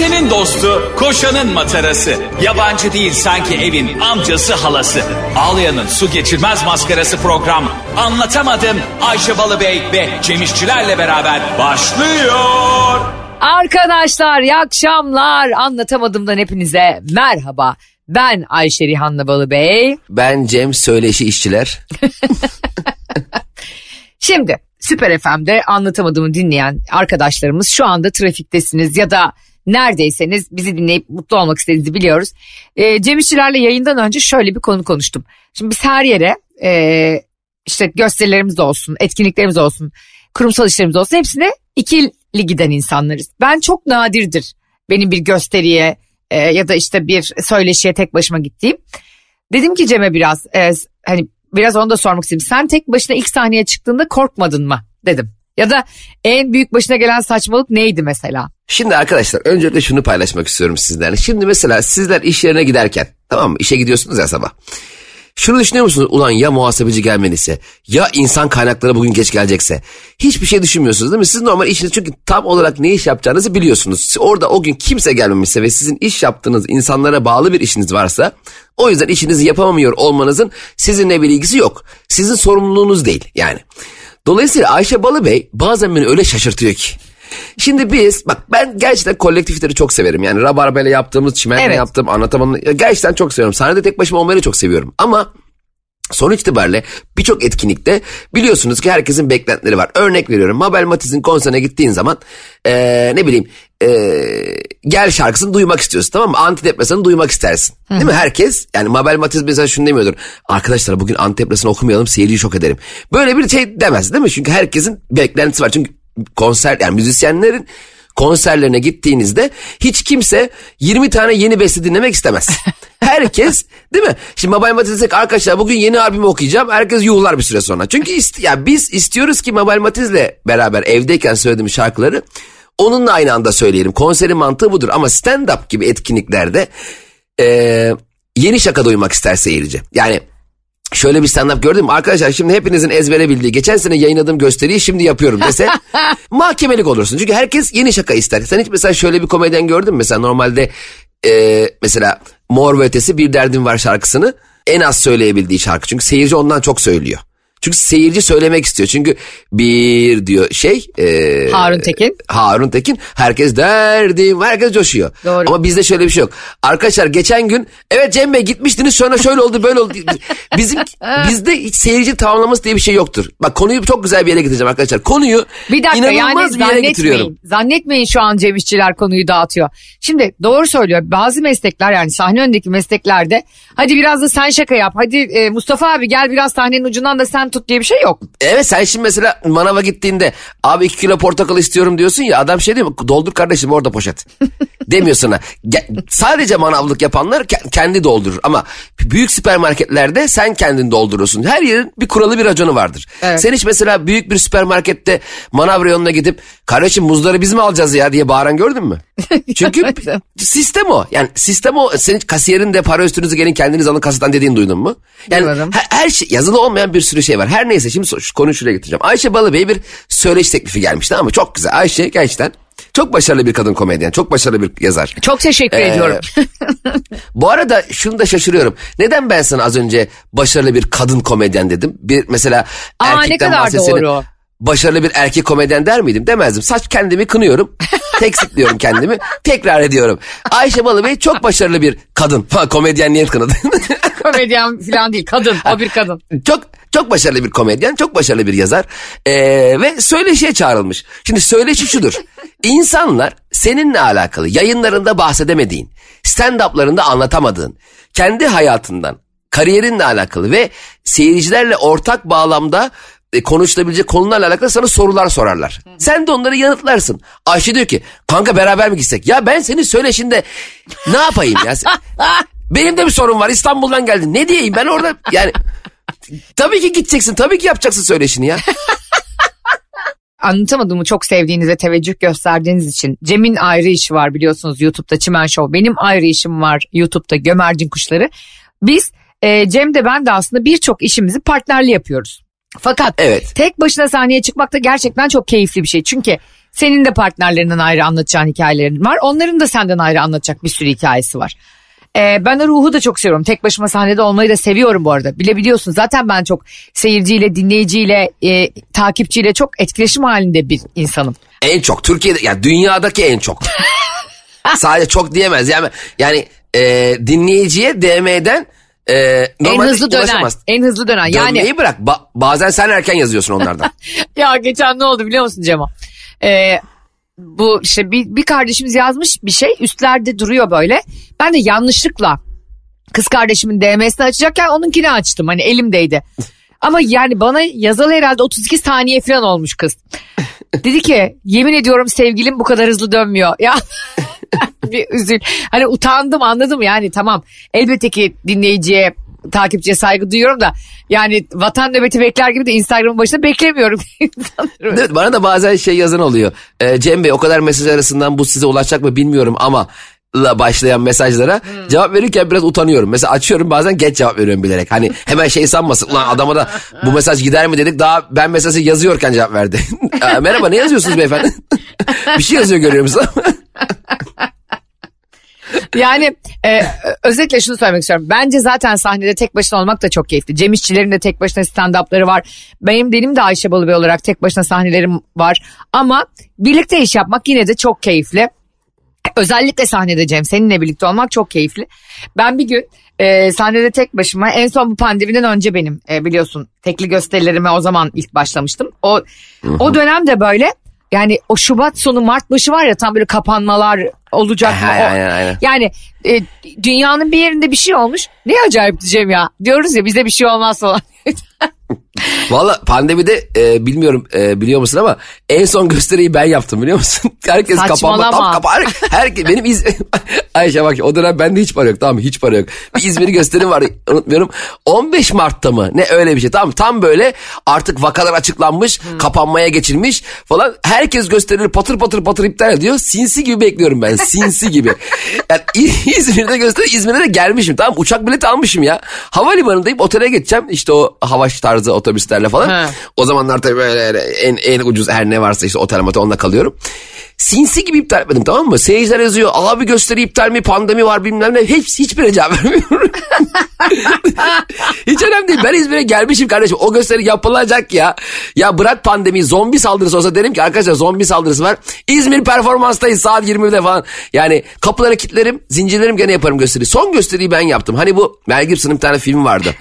Ayşe'nin dostu, koşanın matarası. Yabancı değil sanki evin amcası halası. Ağlayan'ın su geçirmez maskarası program. Anlatamadım Ayşe Balıbey ve Cemişçilerle beraber başlıyor. Arkadaşlar iyi akşamlar. Anlatamadımdan hepinize merhaba. Ben Ayşe Rihanna Balıbey. Ben Cem Söyleşi işçiler. Şimdi Süper FM'de anlatamadığımı dinleyen arkadaşlarımız şu anda trafiktesiniz ya da neredeyseniz bizi dinleyip mutlu olmak istediğinizi biliyoruz. E, Cem İşçilerle yayından önce şöyle bir konu konuştum. Şimdi biz her yere e, işte gösterilerimiz olsun, etkinliklerimiz olsun, kurumsal işlerimiz olsun hepsine ikili giden insanlarız. Ben çok nadirdir benim bir gösteriye e, ya da işte bir söyleşiye tek başıma gittiğim. Dedim ki Cem'e biraz e, hani biraz onu da sormak istedim. Sen tek başına ilk sahneye çıktığında korkmadın mı dedim. Ya da en büyük başına gelen saçmalık neydi mesela? Şimdi arkadaşlar öncelikle şunu paylaşmak istiyorum sizlerle. Şimdi mesela sizler iş yerine giderken tamam mı işe gidiyorsunuz ya sabah. Şunu düşünüyor musunuz? Ulan ya muhasebeci gelmeniyse ya insan kaynakları bugün geç gelecekse. Hiçbir şey düşünmüyorsunuz değil mi? Siz normal işiniz çünkü tam olarak ne iş yapacağınızı biliyorsunuz. Orada o gün kimse gelmemişse ve sizin iş yaptığınız insanlara bağlı bir işiniz varsa o yüzden işinizi yapamamıyor olmanızın sizinle bir ilgisi yok. Sizin sorumluluğunuz değil yani. Dolayısıyla Ayşe Balıbey bazen beni öyle şaşırtıyor ki. Şimdi biz bak ben gerçekten kolektifleri çok severim. Yani Rabarba ile yaptığımız, Çimen'le Evet. yaptığım, anlatamam. Gerçekten çok seviyorum. Sahnede tek başıma olmayı çok seviyorum. Ama Sonuç itibariyle birçok etkinlikte biliyorsunuz ki herkesin beklentileri var. Örnek veriyorum Mabel Matiz'in konserine gittiğin zaman eee, ne bileyim eee, gel şarkısını duymak istiyorsun tamam mı? Antidepresanı duymak istersin. Değil mi? Herkes yani Mabel Matiz mesela şunu demiyordur. Arkadaşlar bugün antidepresanı okumayalım seyirciyi şok ederim. Böyle bir şey demez değil mi? Çünkü herkesin beklentisi var. Çünkü konser yani müzisyenlerin konserlerine gittiğinizde hiç kimse 20 tane yeni beste dinlemek istemez. Herkes değil mi? Şimdi Mabel Matiz desek arkadaşlar bugün yeni albümü okuyacağım. Herkes yuhlar bir süre sonra. Çünkü ist ya biz istiyoruz ki Mabel Matiz'le beraber evdeyken söylediğimiz şarkıları onunla aynı anda söyleyelim. Konserin mantığı budur ama stand-up gibi etkinliklerde eee, yeni şaka duymak ister seyirci. Yani şöyle bir stand-up gördüm mü? Arkadaşlar şimdi hepinizin ezbere bildiği geçen sene yayınladığım gösteriyi şimdi yapıyorum dese mahkemelik olursun. Çünkü herkes yeni şaka ister. Sen hiç mesela şöyle bir komedyen gördün mü? Mesela normalde e, mesela Mor ve Ötesi Bir Derdim Var şarkısını en az söyleyebildiği şarkı. Çünkü seyirci ondan çok söylüyor. Çünkü seyirci söylemek istiyor. Çünkü bir diyor şey. e, Harun Tekin. Harun Tekin. Herkes derdim. Herkes coşuyor. Doğru. Ama bizde şöyle bir şey yok. Arkadaşlar geçen gün evet Cem Bey gitmiştiniz sonra şöyle oldu böyle oldu. Bizim bizde hiç seyirci tamamlaması diye bir şey yoktur. Bak konuyu çok güzel bir yere getireceğim arkadaşlar. Konuyu Bir dakika yani inanılmaz bir yere getiriyorum. zannetmeyin. Şu an Cem İşçiler konuyu dağıtıyor. Şimdi doğru söylüyor. Bazı meslekler yani sahne önündeki mesleklerde hadi biraz da sen şaka yap. Hadi e, Mustafa abi gel biraz sahnenin ucundan da sen tut diye bir şey yok. Evet sen şimdi mesela manava gittiğinde abi iki kilo portakal istiyorum diyorsun ya adam şey diyor mu doldur kardeşim orada poşet demiyor sana. Sadece manavlık yapanlar ke- kendi doldurur ama büyük süpermarketlerde sen kendin doldurursun. Her yerin bir kuralı bir raconu vardır. Evet. Sen hiç mesela büyük bir süpermarkette manav reyonuna gidip kardeşim muzları biz mi alacağız ya diye bağıran gördün mü? Çünkü sistem o. Yani sistem o. Senin kasiyerin de para üstünüzü gelin kendiniz alın kasadan dediğini duydun mu? Yani Duymadım. her, her şey yazılı olmayan bir sürü şey var. Her neyse şimdi konuyu şuraya getireceğim. Ayşe Balıbey bir söyleşi teklifi gelmişti ama çok güzel. Ayşe gerçekten çok başarılı bir kadın komedyen. Çok başarılı bir yazar. Çok teşekkür Ee, ediyorum. Bu arada şunu da şaşırıyorum. Neden ben sana az önce başarılı bir kadın komedyen dedim? Bir mesela Aa, erkekten bahsetsene. Başarılı bir erkek komedyen der miydim? Demezdim. Saç kendimi kınıyorum. Teksikliyorum kendimi. Tekrar ediyorum. Ayşe Balıbey çok başarılı bir kadın. Ha, komedyen niye kınadı? Komedyen falan değil kadın o bir kadın. çok çok başarılı bir komedyen, çok başarılı bir yazar Ee, ve söyleşiye çağrılmış. Şimdi söyleşi şudur. İnsanlar seninle alakalı yayınlarında bahsedemediğin, stand-up'larında anlatamadığın, kendi hayatından, kariyerinle alakalı ve seyircilerle ortak bağlamda e, konuşulabilecek konularla alakalı sana sorular sorarlar. Sen de onları yanıtlarsın. Ayşe diyor ki kanka beraber mi gitsek? Ya ben senin söyleşinde ne yapayım ya? Benim de bir sorun var İstanbul'dan geldin. Ne diyeyim ben orada yani tabii ki gideceksin tabii ki yapacaksın söyleşini ya. Anlatamadığımı çok sevdiğiniz ve teveccüh gösterdiğiniz için Cem'in ayrı işi var biliyorsunuz YouTube'da Çimen Show. Benim ayrı işim var YouTube'da Gömercin Kuşları. Biz e, Cem de ben de aslında birçok işimizi partnerli yapıyoruz. Fakat Evet. tek başına sahneye çıkmak da gerçekten çok keyifli bir şey. Çünkü Senin de partnerlerinden ayrı anlatacağın hikayelerin var. Onların da senden ayrı anlatacak bir sürü hikayesi var. Ee, ben o ruhu da çok seviyorum. Tek başıma sahnede olmayı da seviyorum bu arada. Bilebiliyorsun zaten ben çok seyirciyle, dinleyiciyle, e, takipçiyle çok etkileşim halinde bir insanım. En çok Türkiye'de yani dünyadaki en çok. Sadece çok diyemez yani yani e, dinleyiciye DM'den e, En hızlı dönen. ulaşamaz. En hızlı dönen. Yani Dönmeyi bırak Ba- bazen sen erken yazıyorsun onlardan. ya geçen ne oldu biliyor musun Cema? Ee, bu işte bir, bir kardeşimiz yazmış bir şey üstlerde duruyor böyle. Ben de yanlışlıkla kız kardeşimin DM'sini açacakken onunkini açtım hani elimdeydi. Ama yani bana yazalı herhalde 32 saniye falan olmuş kız. Dedi ki yemin ediyorum sevgilim bu kadar hızlı dönmüyor. Ya bir üzül. Hani utandım anladım yani tamam. Elbette ki dinleyiciye takipçiye saygı duyuyorum da yani vatan nöbeti bekler gibi de Instagram'ın başında beklemiyorum. Evet, bana da bazen şey yazan oluyor. E, Cem Bey o kadar mesaj arasından bu size ulaşacak mı bilmiyorum ama la başlayan mesajlara cevap verirken biraz utanıyorum. Mesela açıyorum bazen geç cevap veriyorum bilerek. Hani hemen şey sanmasın. Ulan adama da bu mesaj gider mi dedik daha ben mesajı yazıyorken cevap verdi. Merhaba ne yazıyorsunuz beyefendi? bir şey yazıyor görüyor musun? Yani e, özetle şunu söylemek istiyorum. Bence zaten sahnede tek başına olmak da çok keyifli. Cem İşçilerin de tek başına stand-up'ları var. Benim benim de Ayşe Balıbey olarak tek başına sahnelerim var. Ama birlikte iş yapmak yine de çok keyifli. Özellikle sahnede Cem seninle birlikte olmak çok keyifli. Ben bir gün e, sahnede tek başıma en son bu pandemiden önce benim e, biliyorsun tekli gösterilerime o zaman ilk başlamıştım. O o dönemde böyle yani o Şubat sonu Mart başı var ya tam böyle kapanmalar olacak mı? O- aynen aynen. yani e, dünyanın bir yerinde bir şey olmuş. Ne acayip diyeceğim ya. Diyoruz ya bize bir şey olmaz falan. Valla pandemide e, bilmiyorum e, biliyor musun ama en son gösteriyi ben yaptım biliyor musun? Herkes kapanma tam kapan. Herkes benim iz... Ayşe bak o dönem bende hiç para yok tamam mı? hiç para yok. Bir İzmir'i gösterim var unutmuyorum. 15 Mart'ta mı ne öyle bir şey tamam tam böyle artık vakalar açıklanmış kapanmaya geçilmiş falan. Herkes gösterileri patır patır patır iptal ediyor. Sinsi gibi bekliyorum ben sinsi gibi. Yani İzmir'de gösteri İzmir'e de gelmişim tamam uçak bileti almışım ya. Havalimanındayım otele geçeceğim işte o havaş tarzı otobüslerle falan. He. O zamanlar tabii böyle en, en ucuz her ne varsa işte otel motel onunla kalıyorum. Sinsi gibi iptal etmedim tamam mı? Seyirciler yazıyor abi gösteri iptal mi pandemi var bilmem ne. Hepsi hiçbirine cevap vermiyorum. Hiç önemli değil. Ben İzmir'e gelmişim kardeşim. O gösteri yapılacak ya. Ya bırak pandemiyi zombi saldırısı olsa derim ki arkadaşlar zombi saldırısı var. İzmir performanstayız saat 20'de falan. Yani kapıları kilitlerim zincirlerim gene yaparım gösteri. Son gösteriyi ben yaptım. Hani bu Mel Gibson'ın bir tane film vardı.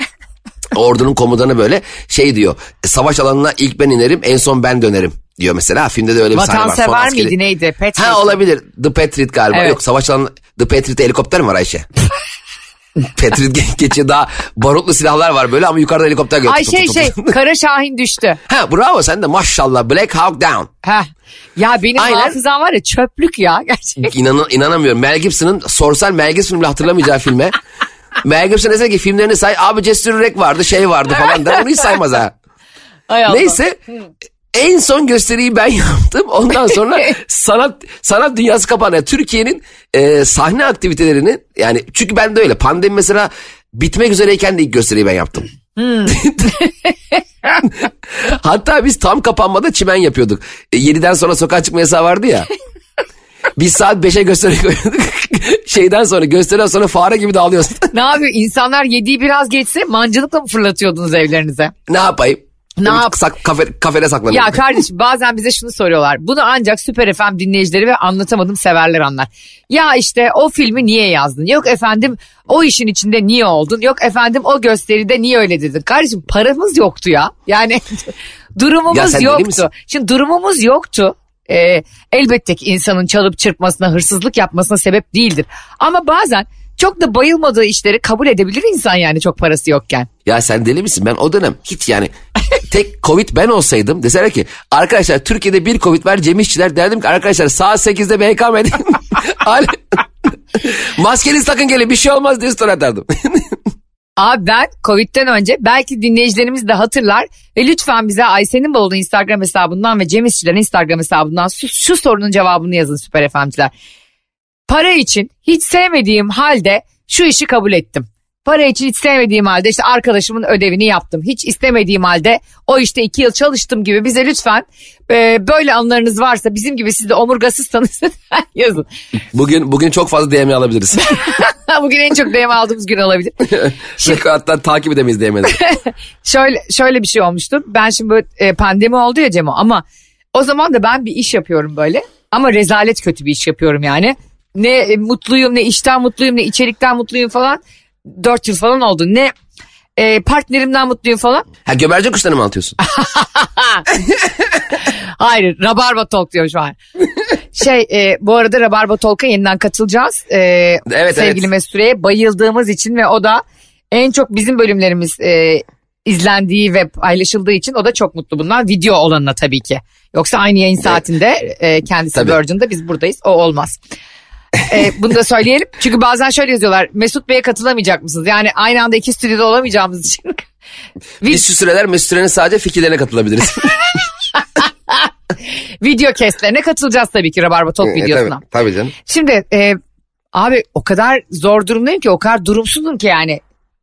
Ordunun komutanı böyle şey diyor. Savaş alanına ilk ben inerim en son ben dönerim diyor mesela. Filmde de öyle bir sahne var. Vatansever askeri- miydi neydi? Patriot. Ha olabilir. The Patriot galiba. Evet. Yok savaş alanı The Patriot helikopter mi var Ayşe? Patriot ge- geçiyor daha barutlu silahlar var böyle ama yukarıda helikopter geçiyor. Ay şey şey. Kara Şahin düştü. ha bravo sen de maşallah Black Hawk Down. Heh. Ya benim Aynen. hafızam var ya çöplük ya gerçekten. İnan, inanamıyorum. Mel Gibson'ın sorsan Mel Gibson'ın bile hatırlamayacağı filme. Mel Gibson dese ki filmlerini say abi Jesse Rek vardı şey vardı falan der. Onu hiç saymaz ha. Hay. Neyse en son gösteriyi ben yaptım. Ondan sonra sanat sanat dünyası kapandı. Yani Türkiye'nin e, sahne aktivitelerinin yani çünkü ben de öyle pandemi mesela bitmek üzereyken de ilk gösteriyi ben yaptım. Hatta biz tam kapanmada çimen yapıyorduk. E, 7'den sonra sokağa çıkma yasağı vardı ya. Biz saat 5'e gösteri koyuyorduk. Şeyden sonra gösteriden sonra fare gibi dağılıyorsun. Ne yapıyor? İnsanlar yediği biraz geçse mancılıkla mı fırlatıyordunuz evlerinize? ne yapayım? Ne yap- Sak, kafe, kafede saklanıyorum. Ya kardeşim bazen bize şunu soruyorlar. Bunu ancak Süper FM dinleyicileri ve anlatamadım severler anlar. Ya işte o filmi niye yazdın? Yok efendim o işin içinde niye oldun? Yok efendim o gösteride niye öyle dedin? Kardeşim paramız yoktu ya. Yani Ya durumumuz deli yoktu. Şimdi durumumuz yoktu. Ee, elbette ki insanın çalıp çırpmasına, hırsızlık yapmasına sebep değildir. Ama bazen çok da bayılmadığı işleri kabul edebilir insan yani çok parası yokken. Ya sen deli misin? Ben o dönem hiç yani tek Covid ben olsaydım deseler ki arkadaşlar Türkiye'de bir Covid var Cem İşçiler derdim ki arkadaşlar saat 8'de BKM edin. Hala- Maskeniz takın gelin bir şey olmaz diye story atardım. Abi ben Covid'den önce belki dinleyicilerimiz de hatırlar ve lütfen bize Ayşe'nin Bolu'nun Instagram hesabından ve Cem İşçilerin Instagram hesabından şu, şu sorunun cevabını yazın Süper FM'ciler. Para için hiç sevmediğim halde şu işi kabul ettim. Para için hiç sevmediğim halde işte arkadaşımın ödevini yaptım. Hiç istemediğim halde o işte iki yıl çalıştım gibi bize lütfen e, böyle anılarınız varsa bizim gibi siz de omurgasızsanız yazın. Bugün bugün çok fazla DM alabiliriz. Bugün en çok DM aldığımız gün olabilir. Hatta takip edemeyiz DM'leri. şöyle şöyle bir şey olmuştu. Ben şimdi böyle e, pandemi oldu ya Cemo ama o zaman da ben bir iş yapıyorum böyle. Ama rezalet kötü bir iş yapıyorum yani. Ne e, mutluyum ne işten mutluyum ne içerikten mutluyum falan. Dört yıl falan oldu. Ne e, partnerimden mutluyum falan. Ha gömerce kuşlarını mı atıyorsun? Hayır Rabarba Talk diyor şu an. şey e, bu arada Rabarba Talk'a yeniden katılacağız. E, Evet, sevgili evet. Mesut Süre'ye bayıldığımız için ve o da en çok bizim bölümlerimiz e, izlendiği ve paylaşıldığı için o da çok mutlu bundan. Video olanına tabii ki. Yoksa aynı yayın saatinde e, kendisi Tabii. Virgin'da biz buradayız. O olmaz. E, bunu da söyleyelim. Çünkü bazen şöyle yazıyorlar. Mesut Bey'e katılamayacak mısınız? Yani aynı anda iki stüdyoda olamayacağımız için. Biz şu süreler Mesut Süren'in sadece fikirlerine katılabiliriz. Video kestlerine katılacağız tabii ki Rabarba Talk videosuna. E, tabii, tabii canım. Şimdi e, abi o kadar zor durumdayım ki o kadar durumsuzum ki yani.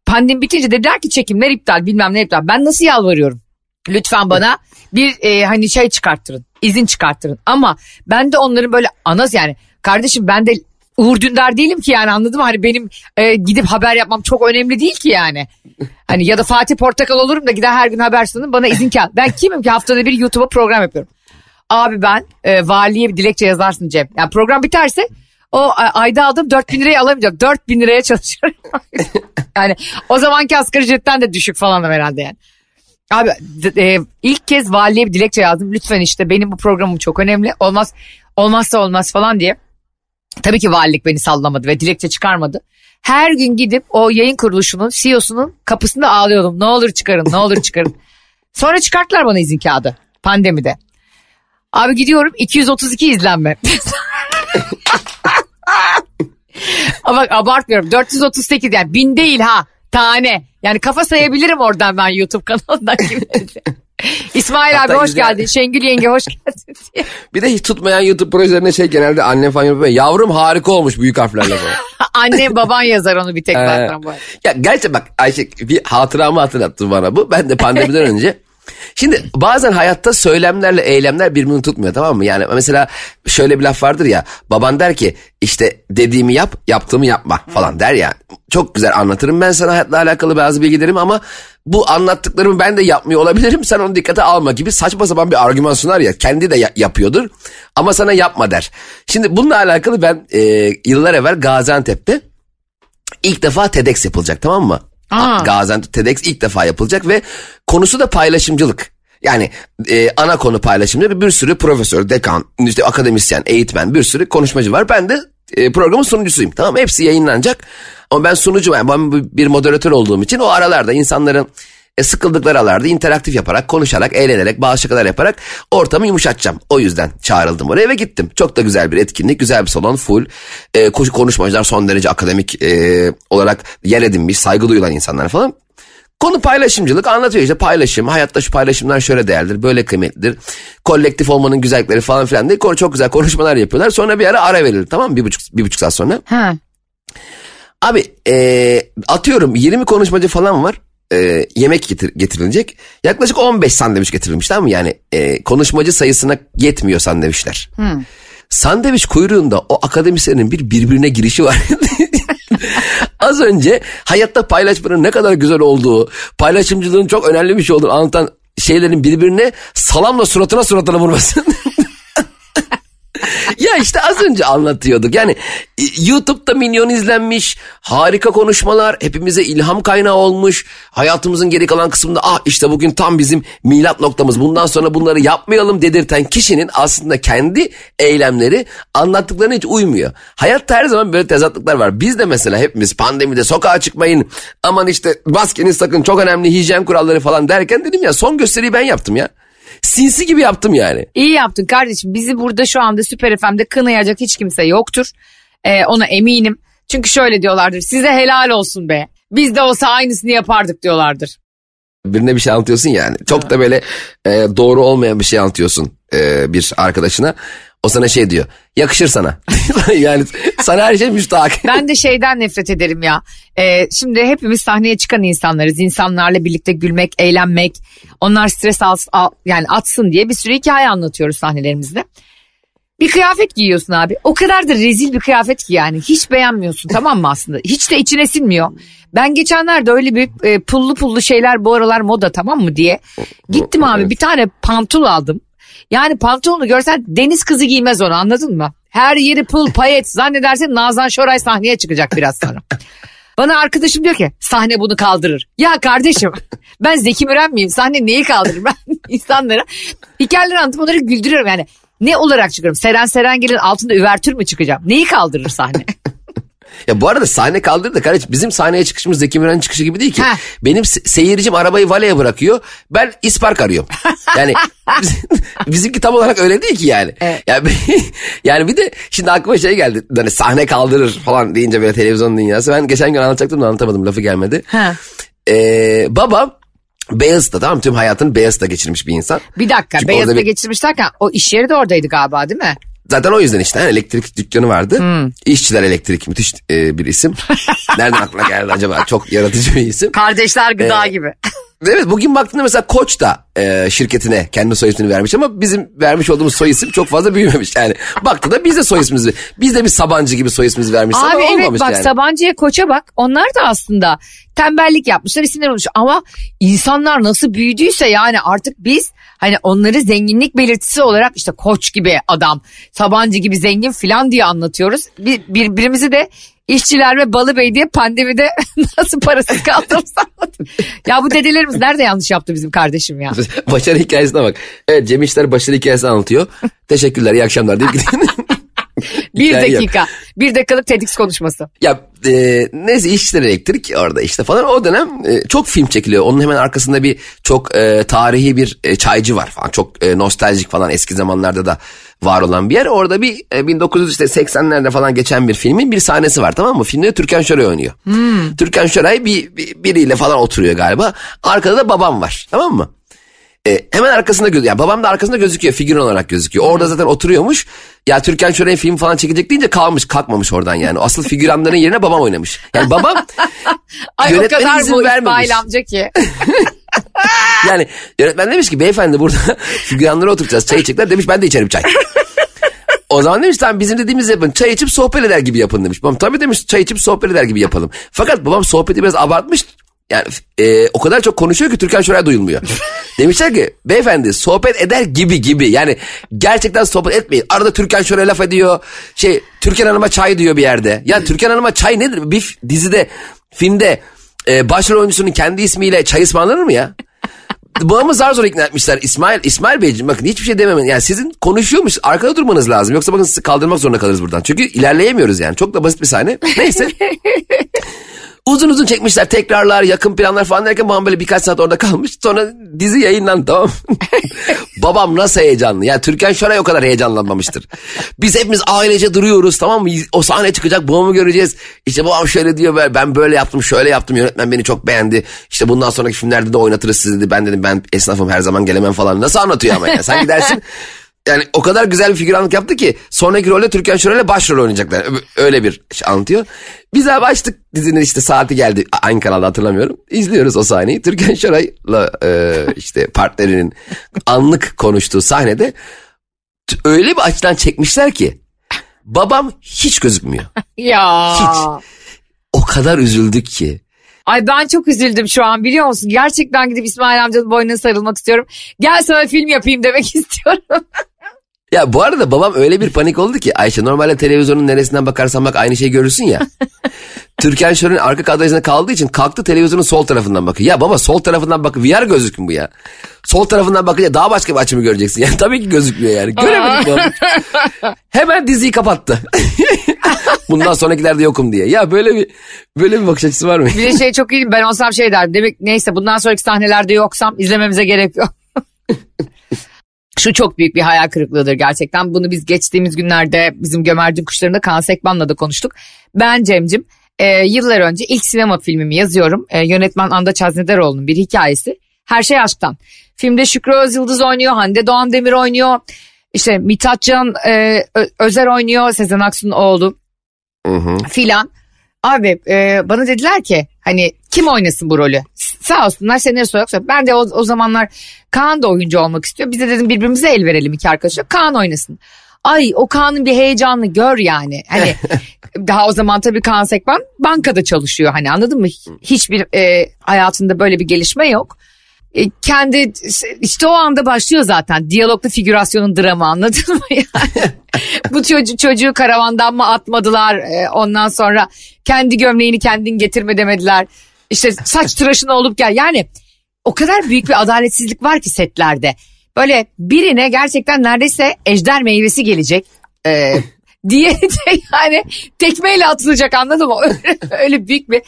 Pandemi bitince dediler ki çekimler iptal bilmem ne iptal. Ben nasıl yalvarıyorum? Lütfen bana bir e, hani şey çıkarttırın. izin çıkarttırın. Ama ben de onların böyle anas yani kardeşim ben de Uğur Dündar değilim ki yani anladın mı? Hani benim e, gidip haber yapmam çok önemli değil ki yani. Hani ya da Fatih Portakal olurum da gider her gün haber sunarım bana izin kal. Ben kimim ki haftada bir YouTube'a program yapıyorum. Abi ben e, valiye bir dilekçe yazarsın Cem. Yani program biterse o ayda aldığım 4 bin lirayı alamayacağım. 4 bin liraya çalışıyorum. yani o zamanki asgari ücretten de düşük falan herhalde yani. Abi e, ilk kez valiye bir dilekçe yazdım. Lütfen işte benim bu programım çok önemli. Olmaz olmazsa olmaz falan diye. Tabii ki valilik beni sallamadı ve dilekçe çıkarmadı. Her gün gidip o yayın kuruluşunun CEO'sunun kapısında ağlıyordum. Ne olur çıkarın, ne olur çıkarın. Sonra çıkarttılar bana izin kağıdı pandemide. Abi gidiyorum 232 izlenme. Ama bak abartmıyorum 438 yani bin değil ha tane. Yani kafa sayabilirim oradan ben YouTube kanalından. İsmail Hatta abi hoş güzel. geldin. Şengül yenge hoş geldin diye. Bir de hiç tutmayan YouTube projelerine şey genelde annem falan yapıyor. Yavrum harika olmuş büyük harflerle falan. Anne baban yazar onu bir tek Ee, zaten bu ya gerçi bak Ayşe bir hatıramı hatırlattı bana bu. Ben de pandemiden önce. Şimdi bazen hayatta söylemlerle eylemler birbirini tutmuyor tamam mı? Yani mesela şöyle bir laf vardır ya. Baban der ki işte dediğimi yap yaptığımı yapma falan der ya. Çok güzel anlatırım ben sana hayatla alakalı bazı bilgilerimi ama bu anlattıklarımı ben de yapmıyor olabilirim. Sen onu dikkate alma gibi saçma sapan bir argüman sunar ya. Kendi de ya- yapıyordur ama sana yapma der. Şimdi bununla alakalı ben e, yıllar evvel Gaziantep'te ilk defa TEDx yapılacak tamam mı? Gaziantep TEDx ilk defa yapılacak ve konusu da paylaşımcılık. Yani e, ana konu paylaşımcılık bir sürü profesör, dekan, işte akademisyen, eğitmen bir sürü konuşmacı var. Ben de e, programın sunucusuyum tamam? Hepsi yayınlanacak ama ben sunucu yani ben bir moderatör olduğum için o aralarda insanların e, sıkıldıkları aralarda interaktif yaparak, konuşarak, eğlenerek, bazı şakalar yaparak ortamı yumuşatacağım. O yüzden çağrıldım oraya ve gittim. Çok da güzel bir etkinlik, güzel bir salon, full. E, konuşmacılar son derece akademik e, olarak yer edinmiş, saygı duyulan insanlar falan. Konu paylaşımcılık anlatıyor işte paylaşım. Hayatta şu paylaşımlar şöyle değerlidir, böyle kıymetlidir. Kolektif olmanın güzellikleri falan filan diye çok güzel konuşmalar yapıyorlar. Sonra bir ara ara verilir tamam mı? Bir buçuk, bir buçuk saat sonra. Ha. Abi e, atıyorum 20 konuşmacı falan var. E, yemek getir, getirilecek. Yaklaşık 15 sandviç getirilmiş tamam mı? Yani e, konuşmacı sayısına yetmiyor sandviçler. Sandviç kuyruğunda o akademisyenin bir birbirine girişi var. Az önce hayatta paylaşmanın ne kadar güzel olduğu, paylaşımcılığın çok önemli bir şey olduğunu anlatan şeylerin birbirine salamla suratına suratına vurması. ya işte az önce anlatıyorduk. Yani e, YouTube'da milyon izlenmiş, harika konuşmalar, hepimize ilham kaynağı olmuş. Hayatımızın geri kalan kısmında ah işte bugün tam bizim milat noktamız. Bundan sonra bunları yapmayalım dedirten kişinin aslında kendi eylemleri anlattıklarına hiç uymuyor. Hayatta her zaman böyle tezatlıklar var. Biz de mesela hepimiz pandemide sokağa çıkmayın. Aman işte maskeniz sakın çok önemli hijyen kuralları falan derken dedim ya son gösteriyi ben yaptım ya. Sinsi gibi yaptım yani. İyi yaptın kardeşim. Bizi burada şu anda Süper FM'de kınayacak hiç kimse yoktur. Ee, ona eminim. Çünkü şöyle diyorlardır. Size helal olsun be. Biz de olsa aynısını yapardık diyorlardır. birine bir şey anlatıyorsun yani. Çok da böyle e, doğru olmayan bir şey anlatıyorsun e, bir arkadaşına. O sana şey diyor. Yakışır sana. yani sana her şey müstahak. Ben de şeyden nefret ederim ya. Ee, şimdi hepimiz sahneye çıkan insanlarız. İnsanlarla birlikte gülmek, eğlenmek. Onlar stres al, al- yani atsın diye bir sürü hikaye anlatıyoruz sahnelerimizde. Bir kıyafet giyiyorsun abi. O kadar da rezil bir kıyafet ki yani. Hiç beğenmiyorsun tamam mı aslında? Hiç de içine sinmiyor. Ben geçenlerde öyle bir e, pullu pullu şeyler bu aralar moda tamam mı diye. Gittim abi bir tane pantol aldım. Yani pantolonu görsen deniz kızı giymez onu anladın mı? Her yeri pul payet zannedersin Nazan Şoray sahneye çıkacak biraz sonra. Bana arkadaşım diyor ki sahne bunu kaldırır. Ya kardeşim ben Zeki Müren miyim? Sahne neyi kaldırır? Ben insanlara hikayeler anlatıp onları güldürüyorum yani. Ne olarak çıkıyorum? Seren Serengil'in altında üvertür mü çıkacağım? Neyi kaldırır sahne? Ya bu arada sahne kaldırdı da kardeşim bizim sahneye çıkışımız Zeki Müren'in çıkışı gibi değil ki. Heh. Benim se- seyircim arabayı valeye bırakıyor. Ben ispark arıyorum. Yani biz- bizimki tam olarak öyle değil ki yani. Evet. Yani, yani bir de şimdi aklıma şey geldi. Hani sahne kaldırır falan deyince böyle televizyon dünyası. Ben geçen gün anlatacaktım da anlatamadım lafı gelmedi. Ha. Ee, babam Beyazıt'ta tamam tüm hayatını Beyazıt'ta geçirmiş bir insan. Bir dakika Çünkü Beyazıt'a orada bir- geçirmiş derken o iş yeri de oradaydı galiba değil mi? Zaten o yüzden işte hani elektrik dükkanı vardı. İşçiler Elektrik müthiş e, bir isim. Nereden aklına geldi acaba? Çok yaratıcı bir isim. Kardeşler gıda gibi. Evet bugün baktığında mesela Koç da e, şirketine kendi soy ismini vermiş ama bizim vermiş olduğumuz soy isim çok fazla büyümemiş. Yani baktığında biz de soy ismimizi biz de bir Sabancı gibi soy ismimizi vermişiz Abi ama evet olmamış bak yani. Sabancı'ya koça bak onlar da aslında tembellik yapmışlar isimler olmuş ama insanlar nasıl büyüdüyse yani artık biz hani onları zenginlik belirtisi olarak işte koç gibi adam Sabancı gibi zengin filan diye anlatıyoruz. Bir, birbirimizi de işçiler ve Balıbey diye pandemide nasıl parasız kaldığımızı anlatıp. Ya bu dedelerimiz nerede yanlış yaptı bizim kardeşim ya. başarı hikayesine bak. Evet Cem İşler başarı hikayesini anlatıyor. Teşekkürler iyi akşamlar deyip gidiyor. Bir yok. dakika bir dakikalık TEDx konuşması. Ya e, neyse işçiler elektrik orada işte falan o dönem e, çok film çekiliyor. Onun hemen arkasında bir çok e, tarihi bir e, çaycı var falan. Çok e, nostaljik falan eski zamanlarda da var olan bir yer. Orada bir e, 1980'lerde falan geçen bir filmin bir sahnesi var tamam mı? Filmde Türkan Şoray oynuyor. Türkan Şoray bir, bir- biriyle falan oturuyor galiba. Arkada da babam var tamam mı? E, hemen arkasında gözüküyor. Yani babam da arkasında gözüküyor. Figür olarak gözüküyor. Orada zaten oturuyormuş. Ya Türkan Şoray'ın film falan çekecek deyince kalmış kalkmamış oradan yani. Asıl figüranların yerine babam oynamış. Yani babam Ay o Yönetmene kadar izin bu vermemiş. İsmail amca ki. yani yönetmen demiş ki beyefendi burada figüranları oturacağız. Çay içecekler demiş ben de içerim çay. O zaman demiş tamam bizim dediğimizi yapın. Çay içip sohbet eder gibi yapın demiş. Babam tabii demiş çay içip sohbet eder gibi yapalım. Fakat babam sohbeti biraz abartmış. Yani e, o kadar çok konuşuyor ki Türkan Şoray duyulmuyor. Demişler ki beyefendi sohbet eder gibi gibi. Yani gerçekten sohbet etmeyin. Arada Türkan Şoray laf ediyor. Şey Türkan Hanım'a çay diyor bir yerde. Ya Türkan Hanım'a çay nedir? Bir dizide filmde e, başrol oyuncusunun kendi ismiyle çay ısmarlanır mı ya? Babamı zar zor ikna etmişler. İsmail, İsmail Beyciğim bakın hiçbir şey dememen. Yani sizin konuşuyormuş arkada durmanız lazım. Yoksa bakın sizi kaldırmak zorunda kalırız buradan. Çünkü ilerleyemiyoruz yani. Çok da basit bir sahne. Neyse. Uzun uzun çekmişler tekrarlar yakın planlar falan derken babam böyle birkaç saat orada kalmış. Sonra dizi yayınlandı tamam babam nasıl heyecanlı. Yani Türkan Şoray o kadar heyecanlanmamıştır. Biz hepimiz ailece duruyoruz tamam mı? O sahne çıkacak babamı göreceğiz. İşte babam şöyle diyor böyle, ben böyle yaptım şöyle yaptım yönetmen beni çok beğendi. İşte bundan sonraki filmlerde de oynatırız sizi dedi. Ben dedim ben esnafım her zaman gelemem falan. Nasıl anlatıyor ama ya sen gidersin. Yani o kadar güzel bir figüranlık yaptı ki sonraki rolde Türkan Şoray'la başrol oynayacaklar. Öyle bir şey anlatıyor. Biz abi açtık dizinin işte saati geldi. Aynı kanalda hatırlamıyorum. İzliyoruz o sahneyi. Türkan Şoray'la e, işte partnerinin anlık konuştuğu sahnede öyle bir açıdan çekmişler ki babam hiç gözükmüyor. Ya. Hiç. O kadar üzüldük ki. Ay ben çok üzüldüm şu an biliyor musun? Gerçekten gidip İsmail amcanın boynuna sarılmak istiyorum. Gel sana film yapayım demek istiyorum. Ya bu arada babam öyle bir panik oldu ki Ayşe normalde televizyonun neresinden bakarsan bak aynı şeyi görürsün ya. Türkan Şoray'ın arka kadrajına kaldığı için kalktı televizyonun sol tarafından bakıyor. Ya baba sol tarafından bak VR gözlük mü bu ya? Sol tarafından bakınca daha başka bir açımı göreceksin. Yani tabii ki gözükmüyor yani. Göremedik babam. Hemen diziyi kapattı. Bundan sonrakilerde yokum diye. Ya böyle bir böyle bir bakış açısı var mı? Bir de şey çok iyi ben olsam şey derdim. Demek neyse bundan sonraki sahnelerde yoksam izlememize gerek yok. Şu çok büyük bir hayal kırıklığıdır gerçekten. Bunu biz geçtiğimiz günlerde bizim Gömercin Kuşları'nda Kaan Sekban'la da konuştuk. Ben Cem'cim e, yıllar önce ilk sinema filmimi yazıyorum. E, yönetmen Andaç Haznederoğlu'nun bir hikayesi. Her şey aşktan. Filmde Şükrü Özyıldız oynuyor, Hande Doğan Demir oynuyor. İşte Mithatcan e, Ö- Özer oynuyor Sezen Aksu'nun oğlu hı. filan. Abi e, bana dediler ki hani kim oynasın bu rolü? Sağ olsunlar senaryosu yoksa. Ben de o, o zamanlar Kaan da oyuncu olmak istiyor. Biz de dedim birbirimize el verelim iki arkadaşlar. Kaan oynasın. Ay o Kaan'ın bir heyecanını gör yani. Hani daha o zaman tabii Kaan Sekban bankada çalışıyor hani anladın mı? Hiçbir e, hayatında böyle bir gelişme yok. E, kendi işte o anda başlıyor zaten diyaloglu figürasyonun dramı anladın mı yani? Bu çocuğu, çocuğu karavandan mı atmadılar E, ondan sonra kendi gömleğini kendin getirme demediler. İşte saç tıraşın olup gel yani o kadar büyük bir adaletsizlik var ki setlerde. Böyle birine gerçekten neredeyse ejder meyvesi gelecek. E, diye de yani tekmeyle atılacak anladın mı? Öyle, öyle büyük bir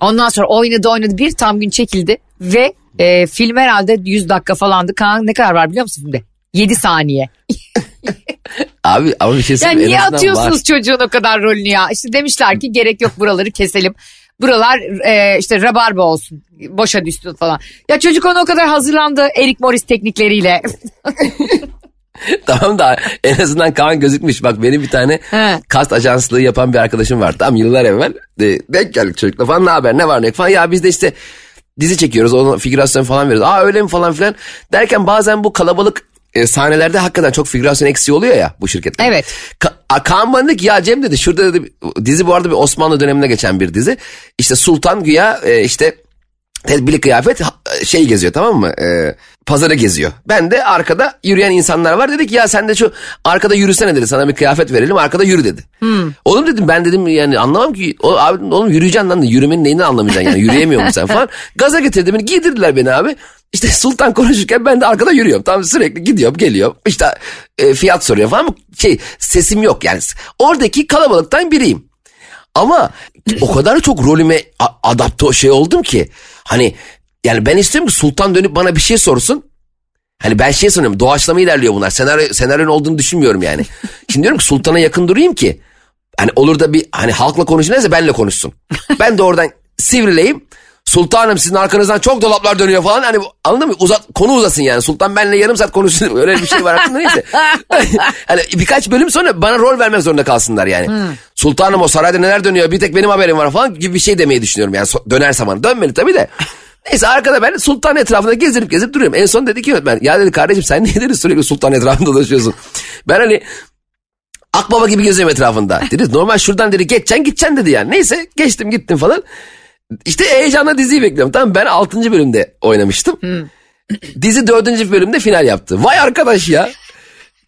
Ondan sonra oynadı oynadı bir tam gün çekildi ve e, film herhalde 100 dakika falandı. Kaan ne kadar var biliyor musun filmde? 7 saniye. Abi ama bir şey Ya söyleyeyim. niye atıyorsunuz var. çocuğun o kadar rolünü ya? İşte demişler ki gerek yok buraları keselim. Buralar e, işte rabarba olsun. Boşa düşsün falan. Ya çocuk ona o kadar hazırlandı Eric Morris teknikleriyle. Tamam da en azından Kaan gözükmüş. Bak benim bir tane He. kast ajanslığı yapan bir arkadaşım var. Tam yıllar evvel. De, denk geldik çocukla falan ne haber ne var ne falan. Ya biz de işte dizi çekiyoruz. Ona figürasyon falan veriyoruz. Aa öyle mi falan filan. Derken bazen bu kalabalık e, sahnelerde hakikaten çok figürasyon eksiği oluyor ya bu şirkette. Evet. Ka- Kaan bana ya Cem dedi şurada dedi dizi bu arada bir Osmanlı döneminde geçen bir dizi. İşte Sultan güya e, işte tedbirli kıyafet şey geziyor tamam mı? E, pazara geziyor. Ben de arkada yürüyen insanlar var. Dedik ya sen de şu arkada yürüsene dedi. Sana bir kıyafet verelim arkada yürü dedi. Oğlum dedim ben dedim yani anlamam ki. O, abi, oğlum yürüyeceksin lan yürümenin neyini anlamayacaksın yani yürüyemiyor musun sen falan. Gaza getirdi beni giydirdiler beni abi. İşte Sultan konuşurken ben de arkada yürüyorum. Tam sürekli gidiyorum geliyorum. İşte e, fiyat soruyor falan. Şey sesim yok yani. Oradaki kalabalıktan biriyim. Ama o kadar çok rolüme adapte şey oldum ki. Hani yani ben istiyorum ki Sultan dönüp bana bir şey sorsun. Hani ben şey sanıyorum doğaçlama ilerliyor bunlar. Senaryo, senaryonun olduğunu düşünmüyorum yani. Şimdi diyorum ki Sultan'a yakın durayım ki. Hani olur da bir hani halkla konuşursa benle konuşsun. Ben de oradan sivrileyim. Sultanım sizin arkanızdan çok dolaplar dönüyor falan. Hani anladın mı? Uzat, konu uzasın yani. Sultan benle yarım saat konuşsun. Öyle bir şey var aklımda neyse. hani birkaç bölüm sonra bana rol vermek zorunda kalsınlar yani. Sultanım o sarayda neler dönüyor bir tek benim haberim var falan gibi bir şey demeyi düşünüyorum. Yani so- dönersem bana. Dönmeli tabii de. Neyse arkada ben sultan etrafında gezip gezip duruyorum. En son dedi ki yönetmen ya dedi kardeşim sen niye dedi sürekli sultan etrafında dolaşıyorsun. Ben hani akbaba gibi geziyorum etrafında. Dedi normal şuradan dedi geçeceksin gideceksin dedi yani. Neyse geçtim gittim falan. İşte heyecanla diziyi bekliyorum. Tamam ben 6. bölümde oynamıştım. Dizi 4. bölümde final yaptı. Vay arkadaş ya.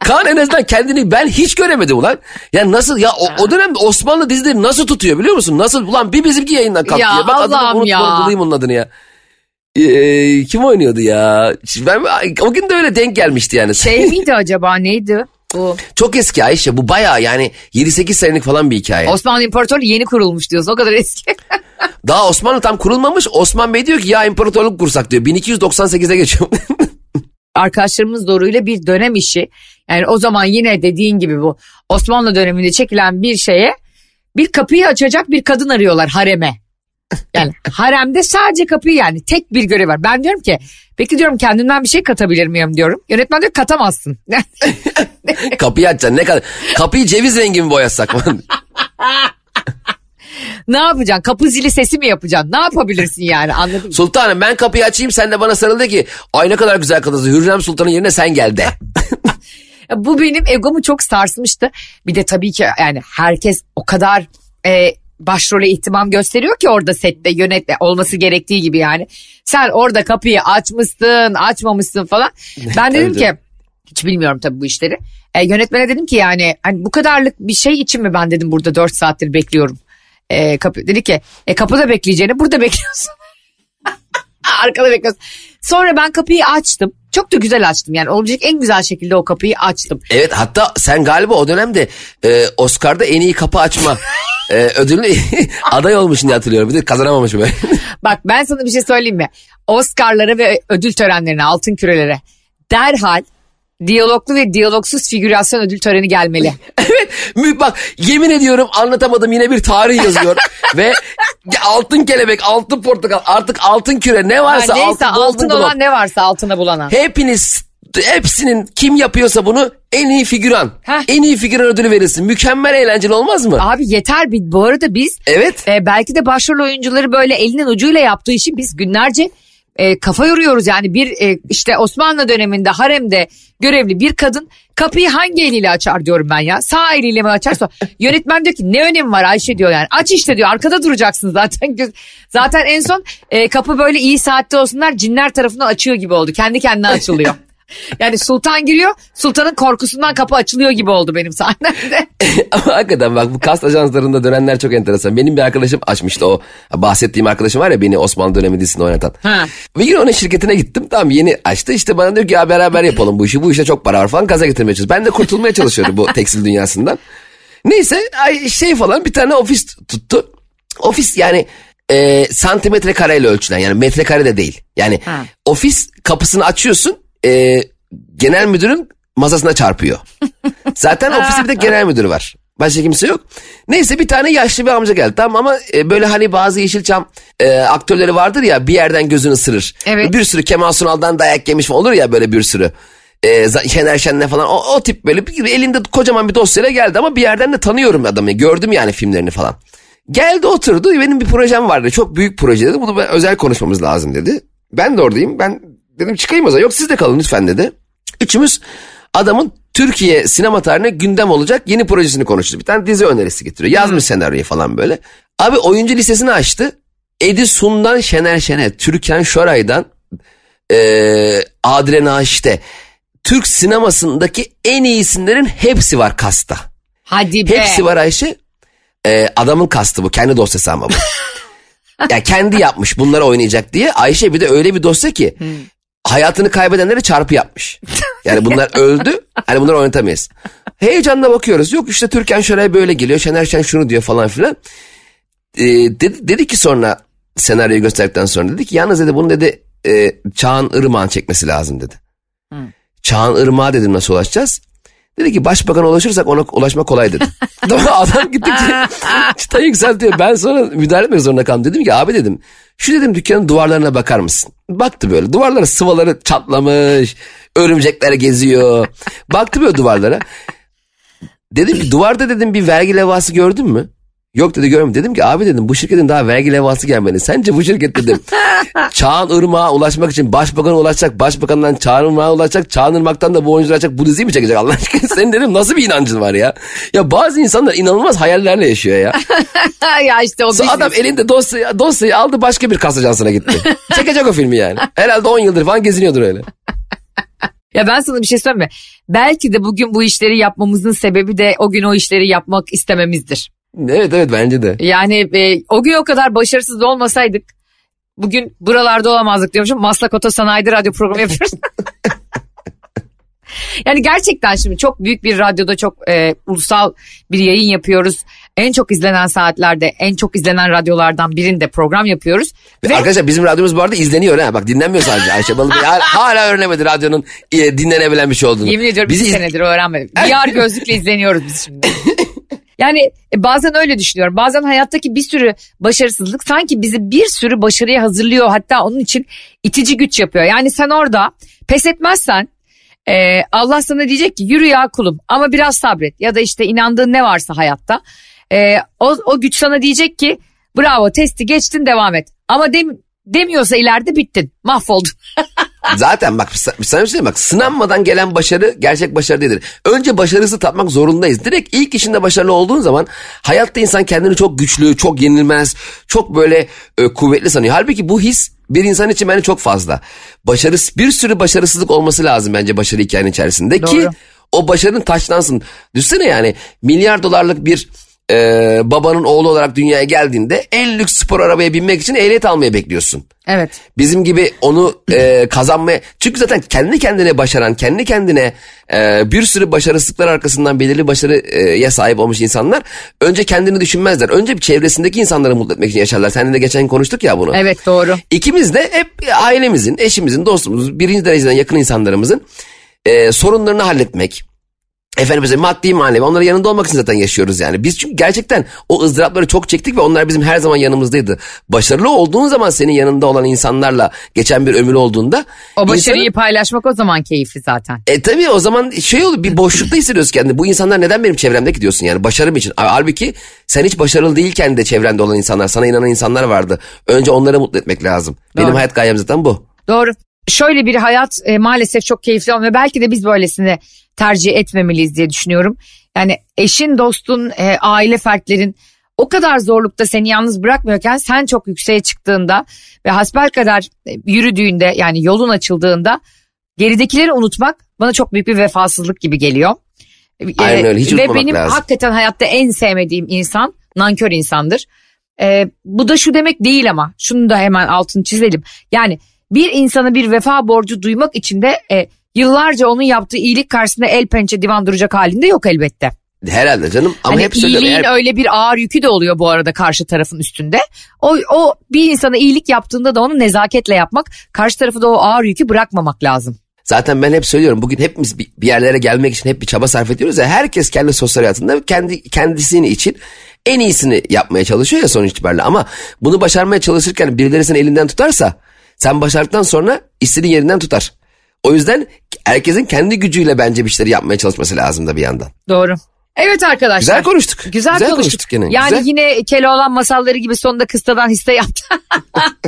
Kaan en azından kendini ben hiç göremedim ulan. Ya nasıl ya o, o dönemde Osmanlı dizileri nasıl tutuyor biliyor musun? Nasıl ulan bir bizimki yayından kalktı Ya ya. Bak adını Allah'ım unut, ya. bulayım onun adını ya. Ee, kim oynuyordu ya? Ben o gün de öyle denk gelmişti yani. Şey miydi acaba neydi? Bu Çok eski Ayşe bu baya yani 7-8 senelik falan bir hikaye. Osmanlı İmparatorluğu yeni kurulmuş diyorsun o kadar eski. Daha Osmanlı tam kurulmamış. Osman Bey diyor ki ya imparatorluk kursak diyor. 1298'e geçiyor. Arkadaşlarımız doğruyla bir dönem işi. Yani o zaman yine dediğin gibi bu Osmanlı döneminde çekilen bir şeye bir kapıyı açacak bir kadın arıyorlar hareme. Yani haremde sadece kapıyı yani tek bir görev var. Ben diyorum ki peki diyorum kendimden bir şey katabilir miyim diyorum. Yönetmen diyor katamazsın. Kapıyı açacaksın ne kadar. Kapıyı ceviz rengi mi boyasak ne yapacaksın? Kapı zili sesi mi yapacaksın? Ne yapabilirsin yani anladın mı? Sultanım ben kapıyı açayım sen de bana sarıl de ki ay ne kadar güzel kadınsın Hürrem Sultan'ın yerine sen gel de. Bu benim egomu çok sarsmıştı. Bir de tabii ki yani herkes o kadar e, başrole ihtimam gösteriyor ki orada sette yönetme olması gerektiği gibi yani. Sen orada kapıyı açmışsın, açmamışsın falan. Ben dedim ki hiç bilmiyorum tabii bu işleri. E, yönetmene dedim ki yani hani bu kadarlık bir şey için mi ben dedim burada 4 saattir bekliyorum. E, kapı, dedi ki e, kapıda bekleyeceğini burada bekliyorsun. Arkada bekliyorsun. Sonra ben kapıyı açtım. Çok da güzel açtım yani olacak en güzel şekilde o kapıyı açtım. Evet hatta sen galiba o dönemde e, Oscar'da en iyi kapı açma e, ödülü aday olmuşsun diye hatırlıyorum. Bir de kazanamamışım böyle. Bak ben sana bir şey söyleyeyim mi? Oscar'lara ve ödül törenlerine, altın kürelere derhal diyaloglu ve diyalogsuz figürasyon ödül töreni gelmeli. evet bak yemin ediyorum anlatamadım yine bir tarih yazıyor. Ve altın kelebek, altın portakal artık altın küre ne varsa Yani neyse altın, altın olan globe. ne varsa altına bulana. Hepiniz hepsinin kim yapıyorsa bunu en iyi figüran. Heh. En iyi figüran ödülü verilsin. Mükemmel eğlenceli olmaz mı? Abi yeter bir bu arada biz Evet. e, belki de başrol oyuncuları böyle elinin ucuyla yaptığı için biz günlerce e, kafa yoruyoruz. Yani bir e, işte Osmanlı döneminde haremde görevli bir kadın kapıyı hangi eliyle açar diyorum ben ya. Sağ eliyle mi açarsa yönetmen diyor ki ne önemi var Ayşe diyor yani. Aç işte diyor arkada duracaksın zaten. Zaten en son e, kapı böyle iyi saatte olsunlar cinler tarafından açıyor gibi oldu. Kendi kendine açılıyor. Yani sultan giriyor sultanın korkusundan kapı açılıyor gibi oldu benim sahnemde. Ama hakikaten bak bu kast ajanslarında dönenler çok enteresan. Benim bir arkadaşım açmıştı o bahsettiğim arkadaşım var ya beni Osmanlı dönemi dizisinde oynatan. Ha. Bir gün onun şirketine gittim tamam yeni açtı işte bana diyor ki ya beraber yapalım bu işi bu işte çok para var falan gaza getirmeye çalışıyoruz. Ben de kurtulmaya çalışıyorum bu tekstil dünyasından. Neyse şey falan bir tane ofis tuttu. Ofis yani e, santimetre kareyle ölçülen yani metrekare de değil. Yani Ha. ofis kapısını açıyorsun e, genel müdürün masasına çarpıyor. Zaten ofiste bir de genel müdürü var. Başka kimse yok. Neyse bir tane yaşlı bir amca geldi tamam ama e, böyle hani bazı Yeşilçam e, aktörleri vardır ya bir yerden gözünü ısırır. Evet. Bir sürü Kemal Sunal'dan dayak yemiş olur ya böyle bir sürü. E, Şener Şen'le falan o, o tip böyle bir, elinde kocaman bir dosyayla geldi ama bir yerden de tanıyorum adamı. Gördüm yani filmlerini falan. Geldi oturdu benim bir projem vardı çok büyük proje dedi bunu özel konuşmamız lazım dedi. Ben de oradayım ben dedim çıkayım o zaman yok siz de kalın lütfen dedi. Üçümüz adamın Türkiye sinema tarihine gündem olacak yeni projesini konuştu. Bir tane dizi önerisi getiriyor. Yazmış senaryoyu falan böyle. Abi oyuncu listesini açtı. Edisun'dan Şener Şen'e, Türkan Şoray'dan eee Adile Naşit'e. Türk sinemasındaki en iyi isimlerin hepsi var kasta. Hadi be. Hepsi var Ayşe. Ee, adamın kastı bu. Kendi dosyası ama bu. ya kendi yapmış bunları oynayacak diye. Ayşe bir de öyle bir dosya ki hayatını kaybedenlere çarpı yapmış. Yani bunlar öldü. Hani bunları oynatamayız. Heyecanla bakıyoruz. Yok işte Türkan Şoray böyle geliyor. Şener Şen şunu diyor falan filan. Ee, dedi, dedi ki sonra senaryoyu gösterdikten sonra dedi ki yalnız dedi bunu dedi e, Çağan Irmak'ın çekmesi lazım dedi. Çağan Irmak'a dedim nasıl ulaşacağız? Dedi ki başbakana ulaşırsak ona ulaşmak kolay dedi. Adam gittikçe çıta yükseltiyor. Ben sonra müdahale etmek zorunda kaldım. Dedim ki abi dedim şu dedim dükkanın duvarlarına bakar mısın? Baktı böyle duvarları sıvaları çatlamış. Örümcekler geziyor. Baktı böyle duvarlara. Dedim ki duvarda dedim bir vergi levhası gördün mü? Yok dedi görmedim. Dedim ki abi dedim bu şirketin daha vergi levhası gelmedi. Sence bu şirket dedim Çağan Irmak'a ulaşmak için başbakana ulaşacak. Başbakandan Çağan Irmak'a ulaşacak. Çağan Irmak'tan da bu oyuncular açacak. Bu diziyi mi çekecek Allah aşkına? Senin dedim nasıl bir inancın var ya? Ya bazı insanlar inanılmaz hayallerle yaşıyor ya. ya işte o Sonra adam elinde dosyayı, dosyayı aldı başka bir kas ajansına gitti. Çekecek o filmi yani. Herhalde 10 yıldır falan geziniyordur öyle. Ya ben sana bir şey söyleyeyim mi? Belki de bugün bu işleri yapmamızın sebebi de o gün o işleri yapmak istememizdir. Evet evet bence de. Yani e, o gün o kadar başarısız olmasaydık bugün buralarda olamazdık diyormuşum. Maslak Oto Sanayi'de radyo programı yapıyoruz. yani gerçekten şimdi çok büyük bir radyoda çok e, ulusal bir yayın yapıyoruz. En çok izlenen saatlerde en çok izlenen radyolardan birinde program yapıyoruz. Ve Arkadaşlar bizim radyomuz bu arada izleniyor ha. Bak dinlenmiyor sadece. Ayşe Balıbey hala, hala öğrenemedi radyonun e, dinlenebilen bir şey olduğunu. Yemin ediyorum Bizi bir iz- senedir öğrenmedim. VR gözlükle izleniyoruz biz şimdi. Yani e, bazen öyle düşünüyorum. Bazen hayattaki bir sürü başarısızlık sanki bizi bir sürü başarıya hazırlıyor. Hatta onun için itici güç yapıyor. Yani sen orada pes etmezsen e, Allah sana diyecek ki yürü ya kulum ama biraz sabret. Ya da işte inandığın ne varsa hayatta. E, o, o güç sana diyecek ki bravo testi geçtin devam et. Ama dem, demiyorsa ileride bittin mahvoldun. Zaten bak sa- sana bir şey bak sınanmadan gelen başarı gerçek başarı değildir. Önce başarısı tatmak zorundayız. Direkt ilk işinde başarılı olduğun zaman hayatta insan kendini çok güçlü, çok yenilmez, çok böyle e, kuvvetli sanıyor. Halbuki bu his bir insan için bence çok fazla. Başarı bir sürü başarısızlık olması lazım bence başarı hikayenin içerisinde ki Doğru. o başarının taçlansın. Düşünsene yani milyar dolarlık bir e, babanın oğlu olarak dünyaya geldiğinde en lüks spor arabaya binmek için ehliyet almaya bekliyorsun. Evet. Bizim gibi onu e, kazanmaya... Çünkü zaten kendi kendine başaran, kendi kendine e, bir sürü başarısızlıklar arkasından belirli başarıya sahip olmuş insanlar... önce kendini düşünmezler. Önce bir çevresindeki insanları mutlu etmek için yaşarlar. Seninle de geçen konuştuk ya bunu. Evet doğru. İkimiz de hep ailemizin, eşimizin, dostumuzun, birinci dereceden yakın insanlarımızın e, sorunlarını halletmek, Efendim mesela maddi manevi onların yanında olmak için zaten yaşıyoruz yani. Biz çünkü gerçekten o ızdırapları çok çektik ve onlar bizim her zaman yanımızdaydı. Başarılı olduğun zaman senin yanında olan insanlarla geçen bir ömür olduğunda. O başarıyı insanın- paylaşmak o zaman keyifli zaten. E tabii o zaman şey olur bir boşlukta hissediyorsun kendini. Bu insanlar neden benim çevremde gidiyorsun yani başarım için. Halbuki sen hiç başarılı değilken de çevrende olan insanlar, sana inanan insanlar vardı. Önce onları mutlu etmek lazım. Benim Doğru. hayat gayem zaten bu. Doğru. Şöyle bir hayat e, maalesef çok keyifli olmuyor. Belki de biz böylesini tercih etmemeliyiz diye düşünüyorum. Yani eşin, dostun, e, aile fertlerin o kadar zorlukta seni yalnız bırakmıyorken sen çok yükseğe çıktığında ve hasbel kadar e, yürüdüğünde yani yolun açıldığında geridekileri unutmak bana çok büyük bir vefasızlık gibi geliyor. E, Aynen öyle, hiç Ve benim lazım. hakikaten hayatta en sevmediğim insan nankör insandır. E, bu da şu demek değil ama şunu da hemen altını çizelim. Yani bir insana bir vefa borcu duymak için de e, yıllarca onun yaptığı iyilik karşısında el pençe divan duracak halinde yok elbette. Herhalde canım ama hani hep söylüyorum. iyiliğin eğer- öyle bir ağır yükü de oluyor bu arada karşı tarafın üstünde. O, o bir insana iyilik yaptığında da onu nezaketle yapmak, karşı tarafı da o ağır yükü bırakmamak lazım. Zaten ben hep söylüyorum bugün hepimiz bir yerlere gelmek için hep bir çaba sarf ediyoruz ya herkes kendi sosyal hayatında kendi kendisini için en iyisini yapmaya çalışıyor ya sonuç itibariyle ama bunu başarmaya çalışırken birileri seni elinden tutarsa sen başardıktan sonra istediğin yerinden tutar. O yüzden herkesin kendi gücüyle bence bir şeyleri yapmaya çalışması lazım da bir yandan. Doğru. Evet arkadaşlar. Güzel konuştuk. Güzel, Güzel konuştuk. konuştuk yine. Yani Güzel. yine Keloğlan masalları gibi sonunda kıstadan hisse yaptı.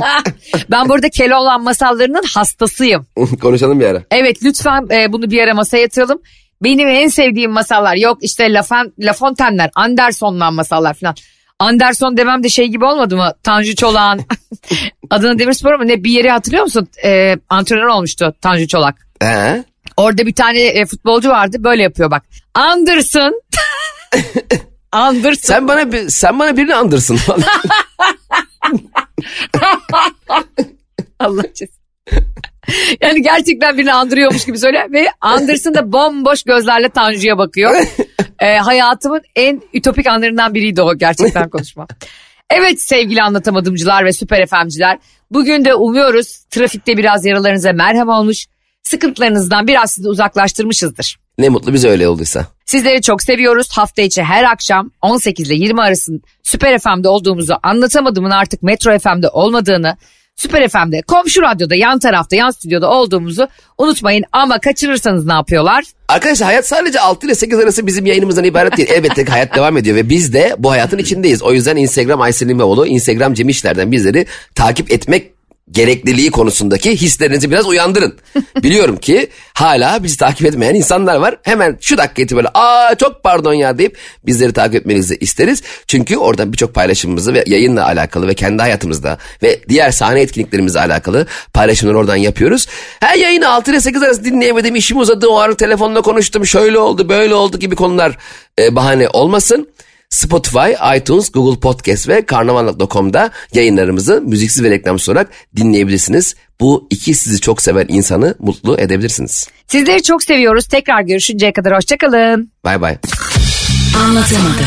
ben burada Keloğlan masallarının hastasıyım. Konuşalım bir ara. Evet lütfen e, bunu bir ara masaya yatıralım. Benim en sevdiğim masallar yok işte La, Fon- La Fontaine'ler, Anderson'dan masallar falan. Anderson demem de şey gibi olmadı mı? Tanju Çolak'ın adını Demirspor ama ne bir yeri hatırlıyor musun? E, antrenör olmuştu Tanju Çolak. He? Orada bir tane e, futbolcu vardı böyle yapıyor bak. Anderson. Anderson. Sen bana bir, sen bana birini andırsın. Allah cezası. Yani gerçekten birini andırıyormuş gibi söyle ve Anderson da bomboş gözlerle Tanju'ya bakıyor. Ee, hayatımın en ütopik anlarından biriydi o gerçekten konuşma. Evet sevgili anlatamadımcılar ve süper efemciler. Bugün de umuyoruz trafikte biraz yaralarınıza merhem olmuş. Sıkıntılarınızdan biraz sizi uzaklaştırmışızdır. ne mutlu bize öyle olduysa. Sizleri çok seviyoruz. Hafta içi her akşam 18 ile 20 arasında Süper FM'de olduğumuzu anlatamadığımın artık Metro FM'de olmadığını Süper FM'de komşu radyoda yan tarafta yan stüdyoda olduğumuzu unutmayın ama kaçırırsanız ne yapıyorlar? Arkadaşlar hayat sadece 6 ile 8 arası bizim yayınımızdan ibaret değil. Elbette ki hayat devam ediyor ve biz de bu hayatın içindeyiz. O yüzden Instagram Ayselin İmamoğlu, Instagram Cem İşler'den bizleri takip etmek gerekliliği konusundaki hislerinizi biraz uyandırın. Biliyorum ki hala bizi takip etmeyen insanlar var. Hemen şu dakika itibariyle aa çok pardon ya deyip bizleri takip etmenizi isteriz. Çünkü oradan birçok paylaşımımızı ve yayınla alakalı ve kendi hayatımızda ve diğer sahne etkinliklerimizle alakalı paylaşımları oradan yapıyoruz. Her yayını 6 ile 8 arası dinleyemedim işim uzadı o ara telefonla konuştum şöyle oldu böyle oldu gibi konular e, bahane olmasın. Spotify, iTunes, Google Podcast ve karnaval.com'da yayınlarımızı müziksiz ve reklamsız olarak dinleyebilirsiniz. Bu iki sizi çok seven insanı mutlu edebilirsiniz. Sizleri çok seviyoruz. Tekrar görüşünceye kadar hoşçakalın. Bay bay. Anlatamadım.